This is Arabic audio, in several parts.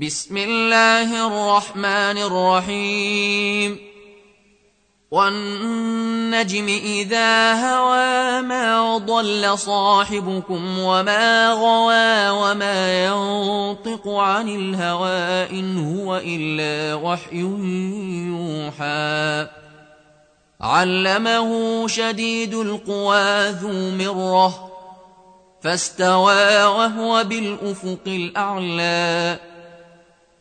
بسم الله الرحمن الرحيم. والنجم إذا هوى ما ضل صاحبكم وما غوى وما ينطق عن الهوى إن هو إلا وحي يوحى. علمه شديد القوى ذو مرة فاستوى وهو بالأفق الأعلى.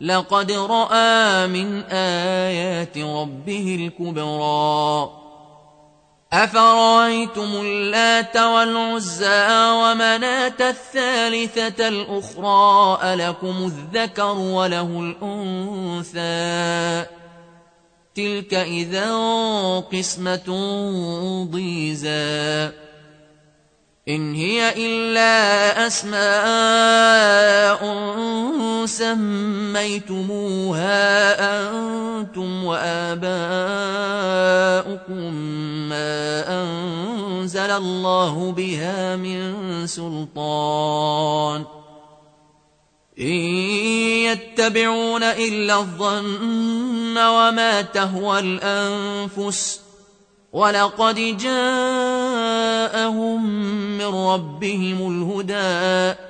لقد رأى من آيات ربه الكبرى. أفرأيتم اللات والعزى ومناة الثالثة الأخرى ألكم الذكر وله الأنثى؟ تلك إذا قسمة ضيزى. إن هي إلا أسماء سميتموها أنتم وآباؤكم ما أنزل الله بها من سلطان. إن يتبعون إلا الظن وما تهوى الأنفس ولقد جاءهم من ربهم الهدى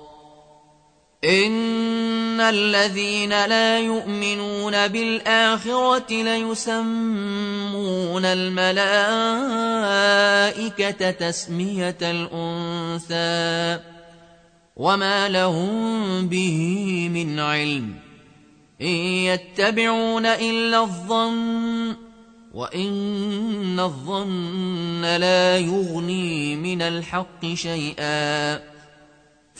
ان الذين لا يؤمنون بالاخره ليسمون الملائكه تسميه الانثى وما لهم به من علم ان يتبعون الا الظن وان الظن لا يغني من الحق شيئا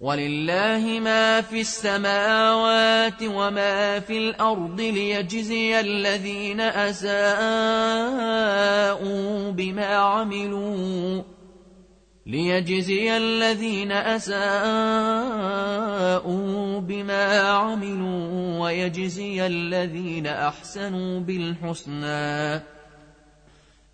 ولله ما في السماوات وما في الأرض ليجزي الذين أساءوا بما عملوا ليجزي الذين أساءوا بما عملوا ويجزي الذين أحسنوا بالحسنى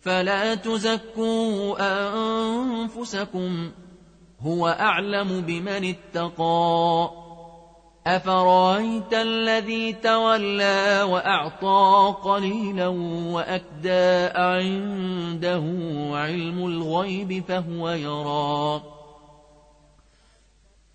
فلا تزكوا أنفسكم هو أعلم بمن اتقى. أفرأيت الذي تولى وأعطى قليلا وأكدى عنده علم الغيب فهو يرى.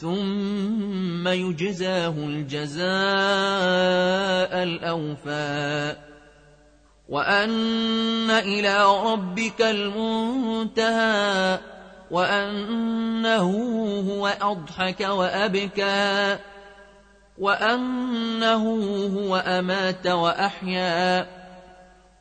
ثم يجزاه الجزاء الأوفى. وأن إلى ربك المنتهى وأنه هو أضحك وأبكى وأنه هو أمات وأحيا.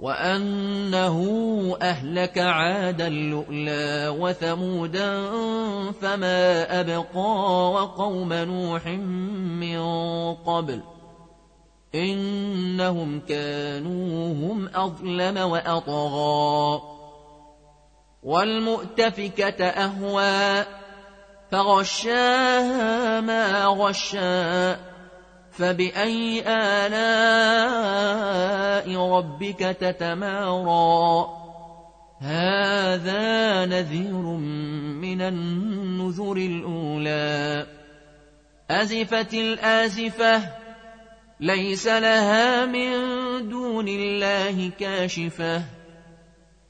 وأنه أهلك عادا لؤلا وثمودا فما أبقى وقوم نوح من قبل إنهم كانوا هم أظلم وأطغى والمؤتفكة أهوى فغشاها ما غشا فبأي آلاء ربك تتمارى؟ هذا نذير من النذر الأولى. أزفت الآزفة ليس لها من دون الله كاشفه.